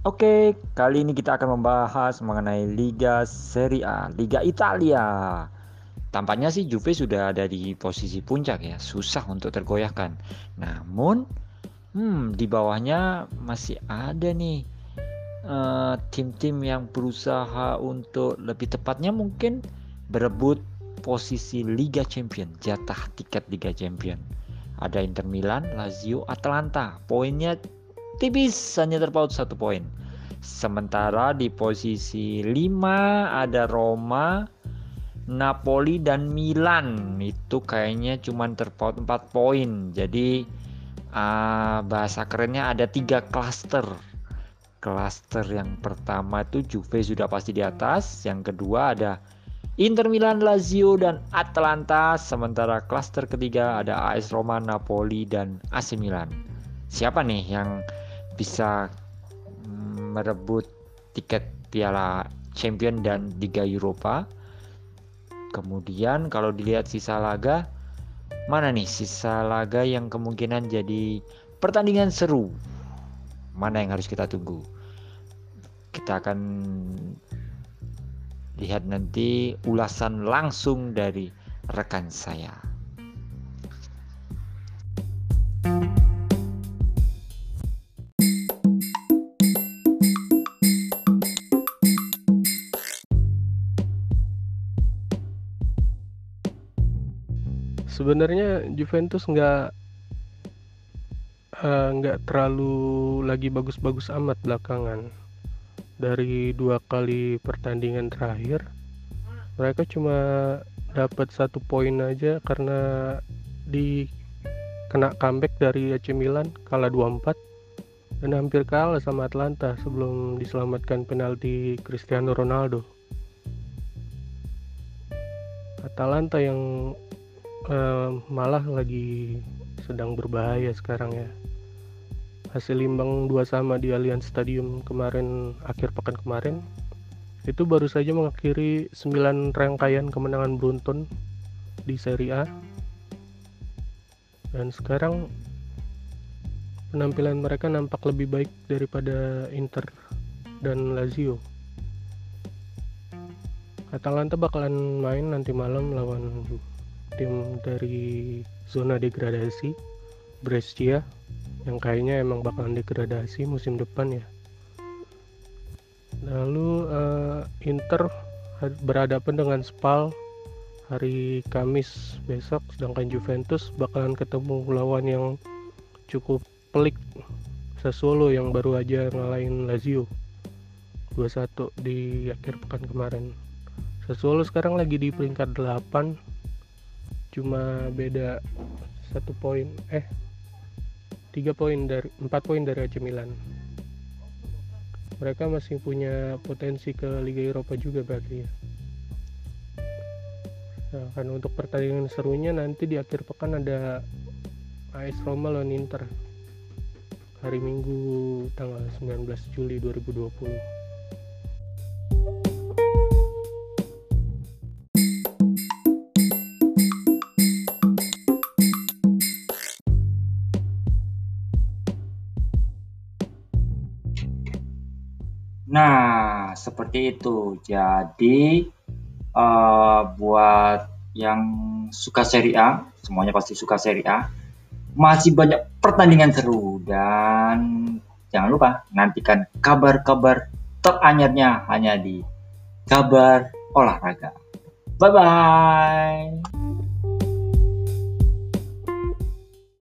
Oke, kali ini kita akan membahas mengenai Liga Serie A, Liga Italia. Tampaknya sih Juve sudah ada di posisi puncak ya, susah untuk tergoyahkan. Namun, hmm, di bawahnya masih ada nih eh, tim-tim uh, yang berusaha untuk lebih tepatnya mungkin berebut posisi Liga Champion, jatah tiket Liga Champion. Ada Inter Milan, Lazio, Atalanta. Poinnya tipis hanya terpaut satu poin. Sementara di posisi 5 ada Roma, Napoli dan Milan. Itu kayaknya cuma terpaut 4 poin. Jadi uh, bahasa kerennya ada tiga klaster. Klaster yang pertama itu Juve sudah pasti di atas, yang kedua ada Inter Milan, Lazio dan Atalanta, sementara klaster ketiga ada AS Roma, Napoli dan AC Milan. Siapa nih yang bisa mm, merebut tiket Piala Champion dan Liga Eropa. Kemudian kalau dilihat sisa laga, mana nih sisa laga yang kemungkinan jadi pertandingan seru? Mana yang harus kita tunggu? Kita akan lihat nanti ulasan langsung dari rekan saya. Sebenarnya Juventus nggak uh, nggak terlalu lagi bagus-bagus amat belakangan dari dua kali pertandingan terakhir mereka cuma dapat satu poin aja karena di kena comeback dari AC Milan kalah 2-4 dan hampir kalah sama Atlanta sebelum diselamatkan penalti Cristiano Ronaldo. Atalanta yang malah lagi sedang berbahaya sekarang ya. Hasil imbang dua sama di Allianz Stadium kemarin akhir pekan kemarin itu baru saja mengakhiri 9 rangkaian kemenangan beruntun di Serie A. Dan sekarang penampilan mereka nampak lebih baik daripada Inter dan Lazio. Atalanta bakalan main nanti malam lawan tim dari zona degradasi Brescia yang kayaknya emang bakalan degradasi musim depan ya. Lalu uh, Inter berhadapan dengan Spal hari Kamis besok sedangkan Juventus bakalan ketemu lawan yang cukup pelik Sassuolo yang baru aja ngalahin Lazio 2-1 di akhir pekan kemarin. Sassuolo sekarang lagi di peringkat 8 cuma beda satu poin eh tiga poin dari empat poin dari AC Milan. Mereka masih punya potensi ke Liga Eropa juga berarti ya. Nah, kan untuk pertandingan serunya nanti di akhir pekan ada AS Roma lawan Inter. Hari Minggu tanggal 19 Juli 2020 Nah, seperti itu. Jadi uh, buat yang suka seri A, semuanya pasti suka seri A. Masih banyak pertandingan seru dan jangan lupa nantikan kabar-kabar teranyarnya hanya di kabar olahraga. Bye bye.